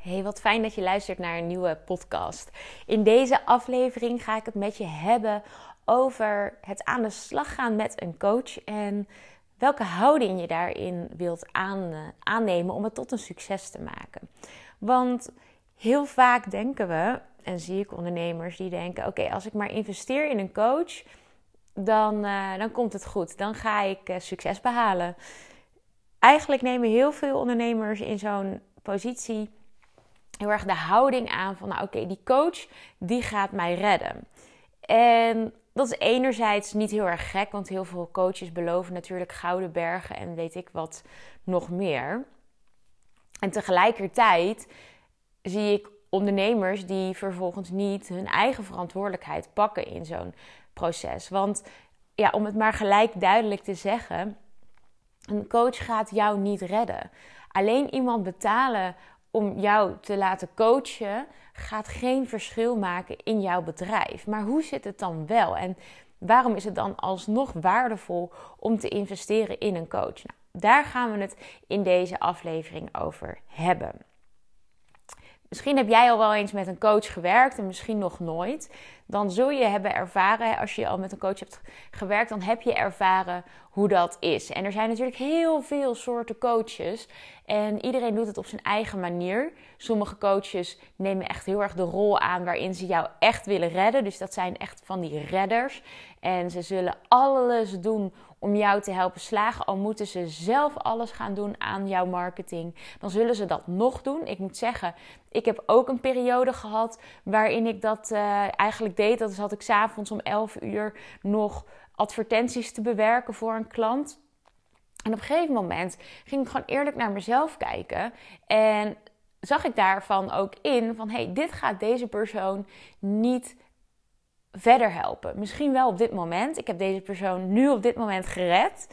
Hey, wat fijn dat je luistert naar een nieuwe podcast. In deze aflevering ga ik het met je hebben over het aan de slag gaan met een coach en welke houding je daarin wilt aan, aannemen om het tot een succes te maken. Want heel vaak denken we, en zie ik ondernemers die denken: oké, als ik maar investeer in een coach, dan, uh, dan komt het goed. Dan ga ik uh, succes behalen. Eigenlijk nemen heel veel ondernemers in zo'n positie heel erg de houding aan van, nou oké, die coach die gaat mij redden. En dat is enerzijds niet heel erg gek, want heel veel coaches beloven natuurlijk gouden bergen en weet ik wat nog meer. En tegelijkertijd zie ik ondernemers die vervolgens niet hun eigen verantwoordelijkheid pakken in zo'n proces. Want ja, om het maar gelijk duidelijk te zeggen, een coach gaat jou niet redden. Alleen iemand betalen om jou te laten coachen gaat geen verschil maken in jouw bedrijf. Maar hoe zit het dan wel? En waarom is het dan alsnog waardevol om te investeren in een coach? Nou, daar gaan we het in deze aflevering over hebben. Misschien heb jij al wel eens met een coach gewerkt en misschien nog nooit. Dan zul je hebben ervaren, als je al met een coach hebt gewerkt, dan heb je ervaren hoe dat is. En er zijn natuurlijk heel veel soorten coaches. En iedereen doet het op zijn eigen manier. Sommige coaches nemen echt heel erg de rol aan waarin ze jou echt willen redden. Dus dat zijn echt van die redders. En ze zullen alles doen om jou te helpen slagen. Al moeten ze zelf alles gaan doen aan jouw marketing, dan zullen ze dat nog doen. Ik moet zeggen, ik heb ook een periode gehad waarin ik dat uh, eigenlijk deed. Dat had ik s'avonds om 11 uur nog advertenties te bewerken voor een klant. En op een gegeven moment ging ik gewoon eerlijk naar mezelf kijken. En zag ik daarvan ook in van hey, dit gaat deze persoon niet verder helpen. Misschien wel op dit moment. Ik heb deze persoon nu op dit moment gered.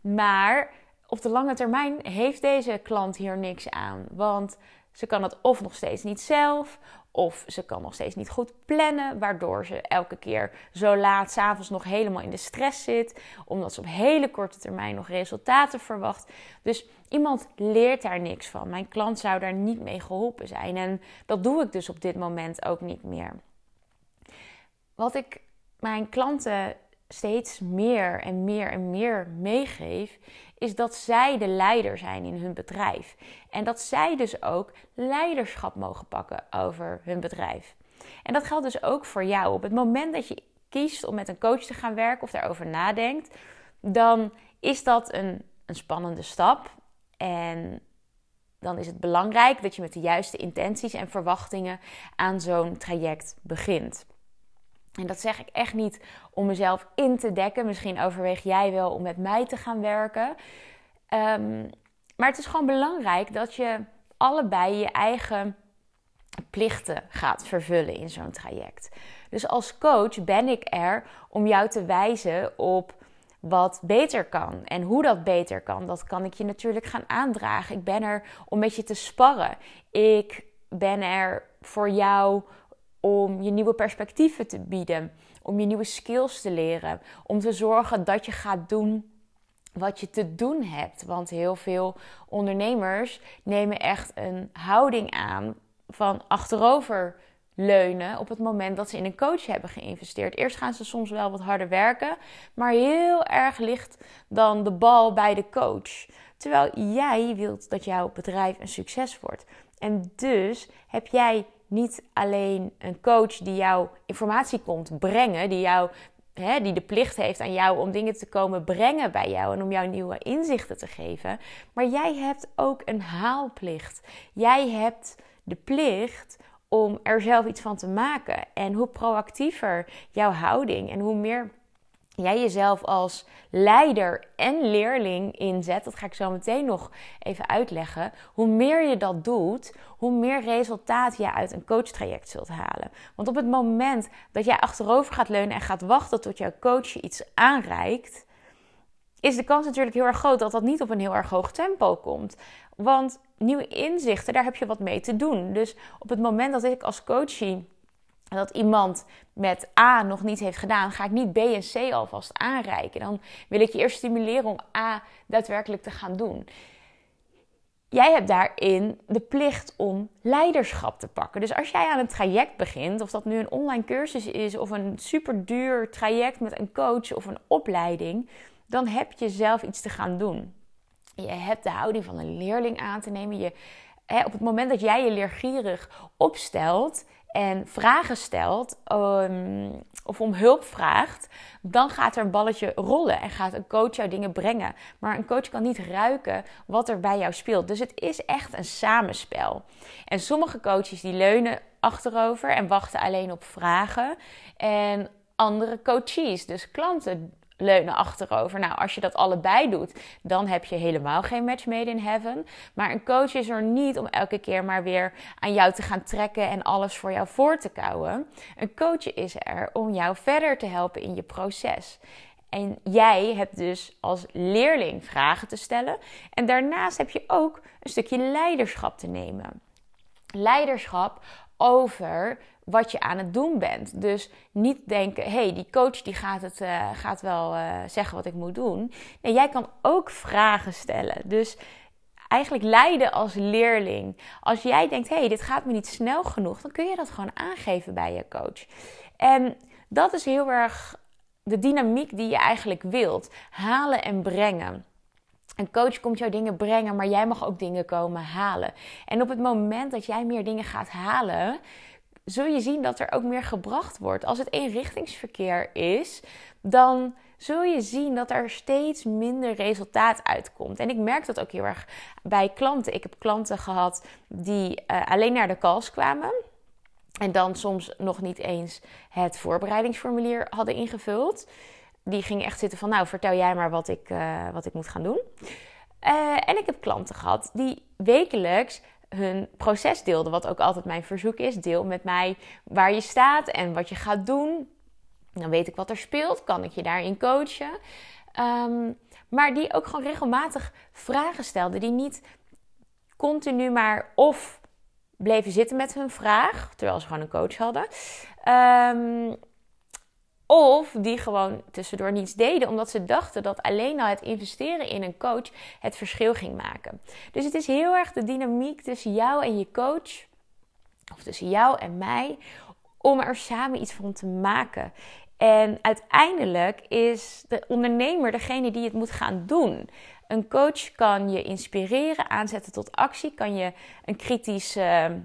Maar op de lange termijn heeft deze klant hier niks aan. Want ze kan het of nog steeds niet zelf, of ze kan nog steeds niet goed plannen, waardoor ze elke keer zo laat s'avonds nog helemaal in de stress zit, omdat ze op hele korte termijn nog resultaten verwacht. Dus iemand leert daar niks van. Mijn klant zou daar niet mee geholpen zijn en dat doe ik dus op dit moment ook niet meer. Wat ik mijn klanten steeds meer en meer en meer meegeef, is dat zij de leider zijn in hun bedrijf. En dat zij dus ook leiderschap mogen pakken over hun bedrijf. En dat geldt dus ook voor jou. Op het moment dat je kiest om met een coach te gaan werken of daarover nadenkt, dan is dat een, een spannende stap. En dan is het belangrijk dat je met de juiste intenties en verwachtingen aan zo'n traject begint. En dat zeg ik echt niet om mezelf in te dekken. Misschien overweeg jij wel om met mij te gaan werken. Ehm, maar het is gewoon belangrijk dat je allebei je eigen plichten gaat vervullen in zo'n traject. Dus als coach ben ik er om jou te wijzen op wat beter kan. En hoe dat beter kan, dat kan ik je natuurlijk gaan aandragen. Ik ben er om met je te sparren. Ik ben er voor jou om je nieuwe perspectieven te bieden, om je nieuwe skills te leren, om te zorgen dat je gaat doen wat je te doen hebt. Want heel veel ondernemers nemen echt een houding aan van achterover leunen op het moment dat ze in een coach hebben geïnvesteerd. Eerst gaan ze soms wel wat harder werken, maar heel erg ligt dan de bal bij de coach. Terwijl jij wilt dat jouw bedrijf een succes wordt. En dus heb jij niet alleen een coach die jou informatie komt brengen, die jou Hè, die de plicht heeft aan jou om dingen te komen brengen bij jou en om jou nieuwe inzichten te geven. Maar jij hebt ook een haalplicht. Jij hebt de plicht om er zelf iets van te maken. En hoe proactiever jouw houding en hoe meer jij jezelf als leider en leerling inzet, dat ga ik zo meteen nog even uitleggen. Hoe meer je dat doet, hoe meer resultaat je uit een coachtraject zult halen. Want op het moment dat jij achterover gaat leunen en gaat wachten tot jouw coach je iets aanreikt, is de kans natuurlijk heel erg groot dat dat niet op een heel erg hoog tempo komt. Want nieuwe inzichten, daar heb je wat mee te doen. Dus op het moment dat ik als coachie dat iemand met A nog niet heeft gedaan, ga ik niet B en C alvast aanreiken. Dan wil ik je eerst stimuleren om A daadwerkelijk te gaan doen. jij hebt daarin de plicht om leiderschap te pakken. Dus als jij aan een traject begint, of dat nu een online cursus is of een super duur traject met een coach of een opleiding, dan heb je zelf iets te gaan doen. Je hebt de houding van een leerling aan te nemen. Je, hè, op het moment dat jij je leergierig opstelt en vragen stelt um, of om hulp vraagt, dan gaat er een balletje rollen en gaat een coach jou dingen brengen. Maar een coach kan niet ruiken wat er bij jou speelt. Dus het is echt een samenspel. En sommige coaches die leunen achterover en wachten alleen op vragen. En andere coaches, dus klanten, leunen achterover. Nou, als je dat allebei doet, dan heb je helemaal geen match made in heaven. Maar een coach is er niet om elke keer maar weer aan jou te gaan trekken en alles voor jou voor te kouwen. Een coach is er om jou verder te helpen in je proces. En jij hebt dus als leerling vragen te stellen. En daarnaast heb je ook een stukje leiderschap te nemen. Leiderschap over wat je aan het doen bent. Dus niet denken, hey, die coach die gaat, het, uh, gaat wel uh, zeggen wat ik moet doen. Nee, jij kan ook vragen stellen. Dus eigenlijk leiden als leerling. Als jij denkt, hey, dit gaat me niet snel genoeg, dan kun je dat gewoon aangeven bij je coach. En dat is heel erg de dynamiek die je eigenlijk wilt. Halen en brengen. Een coach komt jou dingen brengen, maar jij mag ook dingen komen halen. En op het moment dat jij meer dingen gaat halen, zul je zien dat er ook meer gebracht wordt. Als het eenrichtingsverkeer is, dan zul je zien dat er steeds minder resultaat uitkomt. En ik merk dat ook heel erg bij klanten. Ik heb klanten gehad die uh, alleen naar de calls kwamen. En dan soms nog niet eens het voorbereidingsformulier hadden ingevuld. Die gingen echt zitten van, nou vertel jij maar wat ik, uh, wat ik moet gaan doen. Uh, en ik heb klanten gehad die wekelijks hun proces deelde. Wat ook altijd mijn verzoek is. Deel met mij waar je staat en wat je gaat doen. Dan weet ik wat er speelt. Kan ik je daarin coachen. Um, maar die ook gewoon regelmatig vragen stelde. Die niet continu maar of bleven zitten met hun vraag. Terwijl ze gewoon een coach hadden. Um, of die gewoon tussendoor niets deden, omdat ze dachten dat alleen al het investeren in een coach het verschil ging maken. Dus het is heel erg de dynamiek tussen jou en je coach, of tussen jou en mij, om er samen iets van te maken. En uiteindelijk is de ondernemer degene die het moet gaan doen. Een coach kan je inspireren, aanzetten tot actie, kan je een kritische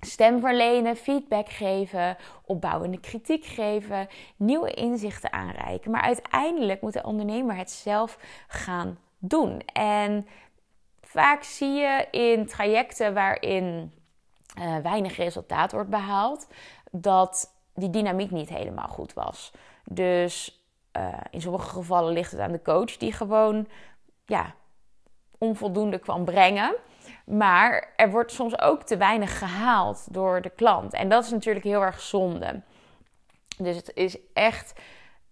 stem verlenen, feedback geven, opbouwende kritiek geven, nieuwe inzichten aanreiken. Maar uiteindelijk moet de ondernemer het zelf gaan doen. En vaak zie je in trajecten waarin uh, weinig resultaat wordt behaald, dat die dynamiek niet helemaal goed was. Dus uh, in sommige gevallen ligt het aan de coach die gewoon ja, onvoldoende kwam brengen. Maar er wordt soms ook te weinig gehaald door de klant. En dat is natuurlijk heel erg zonde. Dus het is echt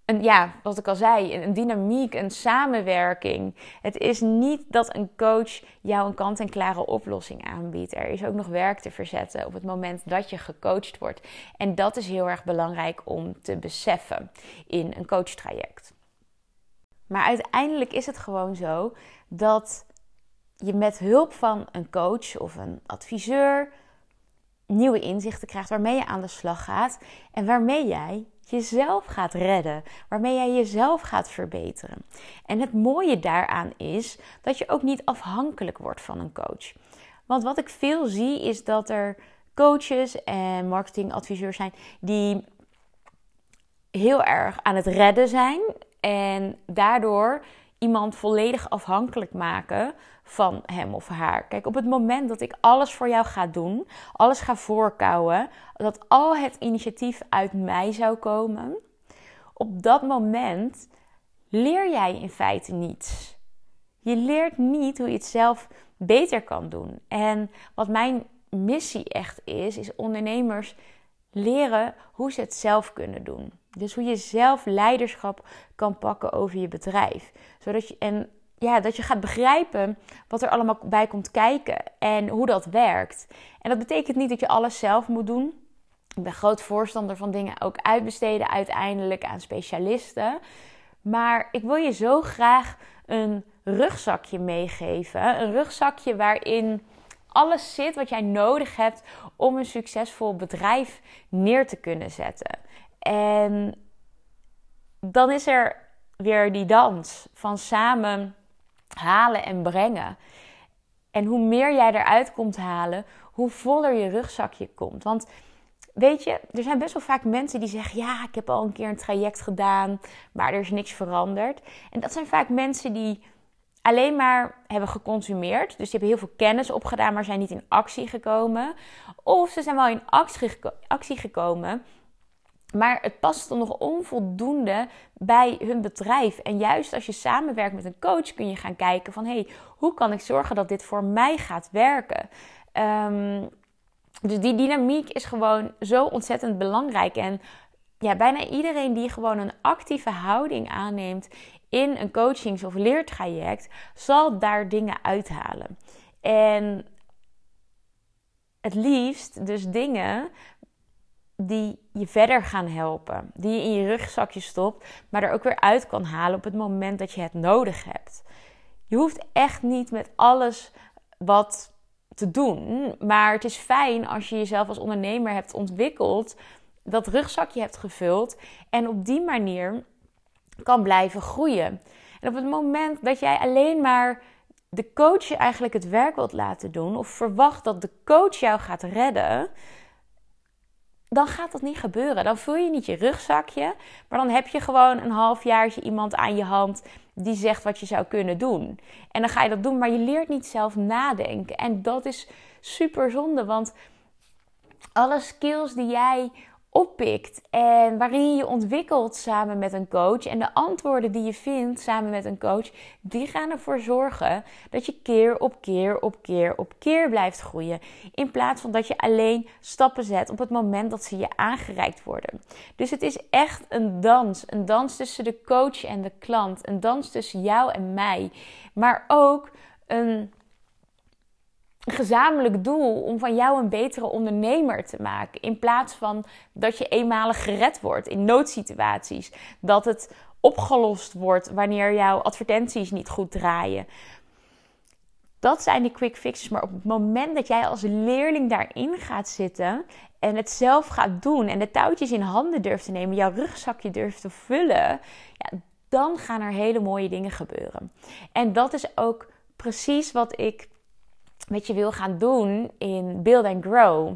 een, ja, wat ik al zei, een dynamiek, een samenwerking. Het is niet dat een coach jou een kant-en-klare oplossing aanbiedt. Er is ook nog werk te verzetten op het moment dat je gecoacht wordt. En dat is heel erg belangrijk om te beseffen in een coachtraject. Maar uiteindelijk is het gewoon zo dat je met hulp van een coach of een adviseur nieuwe inzichten krijgt waarmee je aan de slag gaat en waarmee jij jezelf gaat redden, waarmee jij jezelf gaat verbeteren. En het mooie daaraan is dat je ook niet afhankelijk wordt van een coach. Want wat ik veel zie is dat er coaches en marketingadviseurs zijn die heel erg aan het redden zijn en daardoor iemand volledig afhankelijk maken van hem of haar. Kijk, op het moment dat ik alles voor jou ga doen, alles ga voorkouwen, dat al het initiatief uit mij zou komen, op dat moment leer jij in feite niets. Je leert niet hoe je het zelf beter kan doen. En wat mijn missie echt is, is ondernemers leren hoe ze het zelf kunnen doen. Dus hoe je zelf leiderschap kan pakken over je bedrijf. Zodat je, en ja, dat je gaat begrijpen wat er allemaal bij komt kijken en hoe dat werkt. En dat betekent niet dat je alles zelf moet doen. Ik ben groot voorstander van dingen ook uitbesteden uiteindelijk aan specialisten. Maar ik wil je zo graag een rugzakje meegeven. Een rugzakje waarin alles zit wat jij nodig hebt om een succesvol bedrijf neer te kunnen zetten. En dan is er weer die dans van samen halen en brengen. En hoe meer jij eruit komt halen, hoe voller je rugzakje komt. Want weet je, er zijn best wel vaak mensen die zeggen: Ja, ik heb al een keer een traject gedaan, maar er is niks veranderd. En dat zijn vaak mensen die alleen maar hebben geconsumeerd. Dus die hebben heel veel kennis opgedaan, maar zijn niet in actie gekomen. Of ze zijn wel in actie gekomen, maar het past dan nog onvoldoende bij hun bedrijf. En juist als je samenwerkt met een coach, kun je gaan kijken van... hey, hoe kan ik zorgen dat dit voor mij gaat werken? Um, dus die dynamiek is gewoon zo ontzettend belangrijk. En ja, bijna iedereen die gewoon een actieve houding aanneemt in een coachings- of leertraject, zal daar dingen uithalen. En het liefst dus dingen die je verder gaan helpen. Die je in je rugzakje stopt, maar er ook weer uit kan halen op het moment dat je het nodig hebt. Je hoeft echt niet met alles wat te doen. Maar het is fijn als je jezelf als ondernemer hebt ontwikkeld, dat rugzakje hebt gevuld en op die manier kan blijven groeien. En op het moment dat jij alleen maar de coach je eigenlijk het werk wilt laten doen of verwacht dat de coach jou gaat redden, dan gaat dat niet gebeuren. Dan vul je niet je rugzakje, maar dan heb je gewoon een halfjaartje iemand aan je hand die zegt wat je zou kunnen doen. En dan ga je dat doen, maar je leert niet zelf nadenken. En dat is super zonde, want alle skills die jij oppikt en waarin je ontwikkelt samen met een coach en de antwoorden die je vindt samen met een coach, die gaan ervoor zorgen dat je keer op keer op keer op keer blijft groeien. In plaats van dat je alleen stappen zet op het moment dat ze je aangereikt worden. Dus het is echt een dans. Een dans tussen de coach en de klant. Een dans tussen jou en mij. Maar ook een gezamenlijk doel om van jou een betere ondernemer te maken. In plaats van dat je eenmalig gered wordt in noodsituaties. Dat het opgelost wordt wanneer jouw advertenties niet goed draaien. Dat zijn die quick fixes. Maar op het moment dat jij als leerling daarin gaat zitten en het zelf gaat doen en de touwtjes in handen durft te nemen, jouw rugzakje durft te vullen, ja, dan gaan er hele mooie dingen gebeuren. En dat is ook precies wat ik met je wil gaan doen in Build and Grow.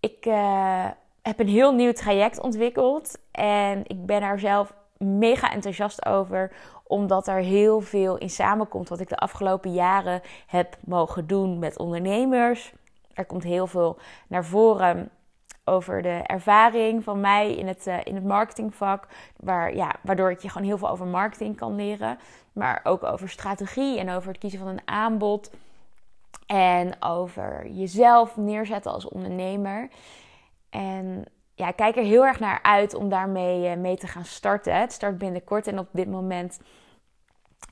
Ik uh, heb een heel nieuw traject ontwikkeld en ik ben er zelf mega enthousiast over, omdat er heel veel in samenkomt wat ik de afgelopen jaren heb mogen doen met ondernemers. Er komt heel veel naar voren over de ervaring van mij in het, uh, in het marketingvak. Waar, ja, waardoor ik je gewoon heel veel over marketing kan leren. Maar ook over strategie en over het kiezen van een aanbod. En over jezelf neerzetten als ondernemer. En ja, kijk er heel erg naar uit om daarmee eh, mee te gaan starten. Het start binnenkort en op dit moment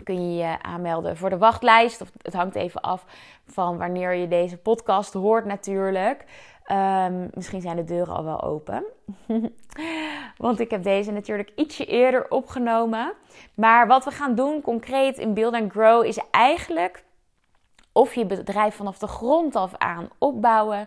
kun je je aanmelden voor de wachtlijst. Of het hangt even af van wanneer je deze podcast hoort natuurlijk. Um, misschien zijn de deuren al wel open. Want ik heb deze natuurlijk ietsje eerder opgenomen. Maar wat we gaan doen concreet in Build and Grow is eigenlijk of je bedrijf vanaf de grond af aan opbouwen.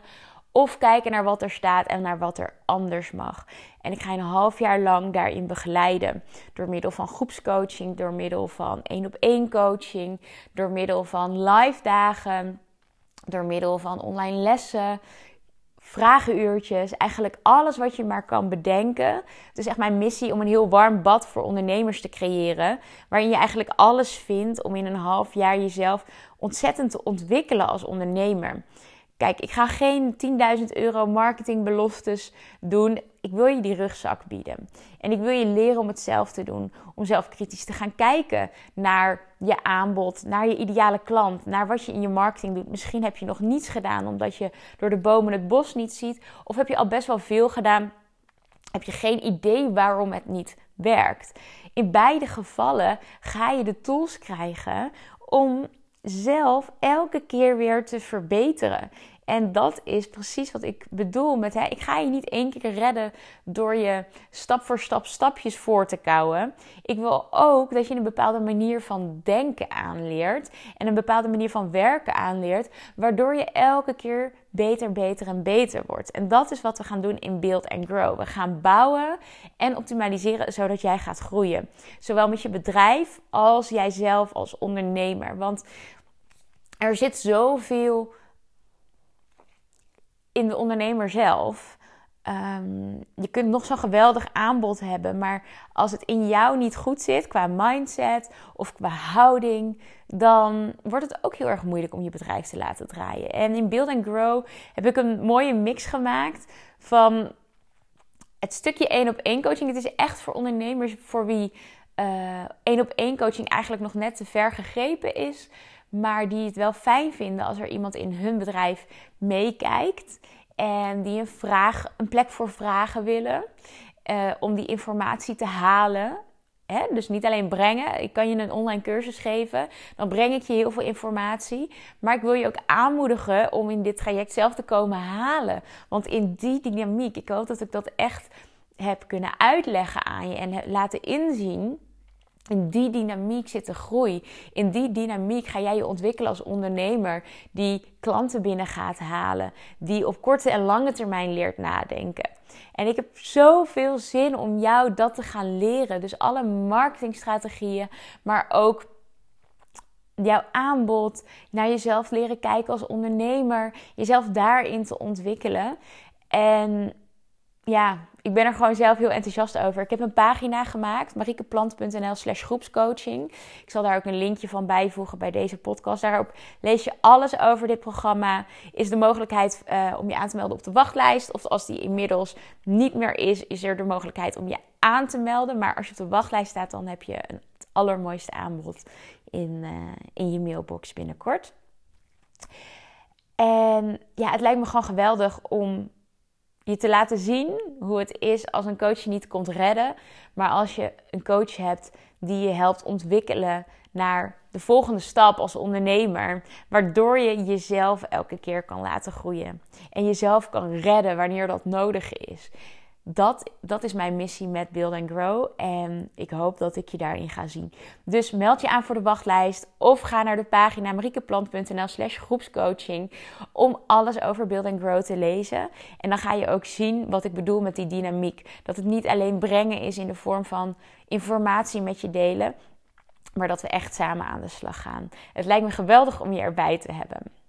Of kijken naar wat er staat en naar wat er anders mag. En ik ga een half jaar lang daarin begeleiden. Door middel van groepscoaching, door middel van één op één coaching, door middel van live dagen, door middel van online lessen, vragenuurtjes, eigenlijk alles wat je maar kan bedenken. Het is echt mijn missie om een heel warm bad voor ondernemers te creëren, waarin je eigenlijk alles vindt om in een half jaar jezelf ontzettend te ontwikkelen als ondernemer. Kijk, ik ga geen 10.000 euro marketingbeloftes doen. Ik wil je die rugzak bieden. En ik wil je leren om het zelf te doen. Om zelf kritisch te gaan kijken naar je aanbod, naar je ideale klant, naar wat je in je marketing doet. Misschien heb je nog niets gedaan omdat je door de bomen het bos niet ziet. Of heb je al best wel veel gedaan. Heb je geen idee waarom het niet werkt. In beide gevallen ga je de tools krijgen om zelf elke keer weer te verbeteren. En dat is precies wat ik bedoel met, hè, ik ga je niet één keer redden door je stap voor stap stapjes voor te kouwen. Ik wil ook dat je een bepaalde manier van denken aanleert en een bepaalde manier van werken aanleert, waardoor je elke keer beter, beter en beter wordt. En dat is wat we gaan doen in Build and Grow. We gaan bouwen en optimaliseren zodat jij gaat groeien. Zowel met je bedrijf als jijzelf als ondernemer. Want er zit zoveel in de ondernemer zelf. Um, je kunt nog zo'n geweldig aanbod hebben, maar als het in jou niet goed zit qua mindset of qua houding, dan wordt het ook heel erg moeilijk om je bedrijf te laten draaien. En in Build and Grow heb ik een mooie mix gemaakt van het stukje één op één coaching. Het is echt voor ondernemers voor wie uh, één op één coaching eigenlijk nog net te ver gegrepen is maar die het wel fijn vinden als er iemand in hun bedrijf meekijkt en die een, vraag, een plek voor vragen willen uh, om die informatie te halen. Dus niet alleen brengen. Ik kan je een online cursus geven. Dan breng ik je heel veel informatie. Maar ik wil je ook aanmoedigen om in dit traject zelf te komen halen. Want in die dynamiek, ik hoop dat ik dat echt heb kunnen uitleggen aan je en laten inzien in die dynamiek zit de groei. In die dynamiek ga jij je ontwikkelen als ondernemer die klanten binnen gaat halen, die op korte en lange termijn leert nadenken. En ik heb zoveel zin om jou dat te gaan leren. Dus alle marketingstrategieën, maar ook jouw aanbod, naar jezelf leren kijken als ondernemer, jezelf daarin te ontwikkelen. En ja, ik ben er gewoon zelf heel enthousiast over. Ik heb een pagina gemaakt, mariekeplant.nl slash groepscoaching. Ik zal daar ook een linkje van bijvoegen bij deze podcast. Daarop lees je alles over dit programma. Is de mogelijkheid uh, om je aan te melden op de wachtlijst. Of als die inmiddels niet meer is, is er de mogelijkheid om je aan te melden. Maar als je op de wachtlijst staat, dan heb je een, het allermooiste aanbod in, uh, in je mailbox binnenkort. En ja, het lijkt me gewoon geweldig om je te laten zien hoe het is als een coach je niet komt redden. Maar als je een coach hebt die je helpt ontwikkelen naar de volgende stap als ondernemer. Waardoor je jezelf elke keer kan laten groeien. En jezelf kan redden wanneer dat nodig is dat, dat is mijn missie met Build and Grow. En ik hoop dat ik je daarin ga zien. Dus meld je aan voor de wachtlijst. Of ga naar de pagina mariekeplant.nl slash groepscoaching. Om alles over Build and Grow te lezen. En dan ga je ook zien wat ik bedoel met die dynamiek. Dat het niet alleen brengen is in de vorm van informatie met je delen. Maar dat we echt samen aan de slag gaan. Het lijkt me geweldig om je erbij te hebben.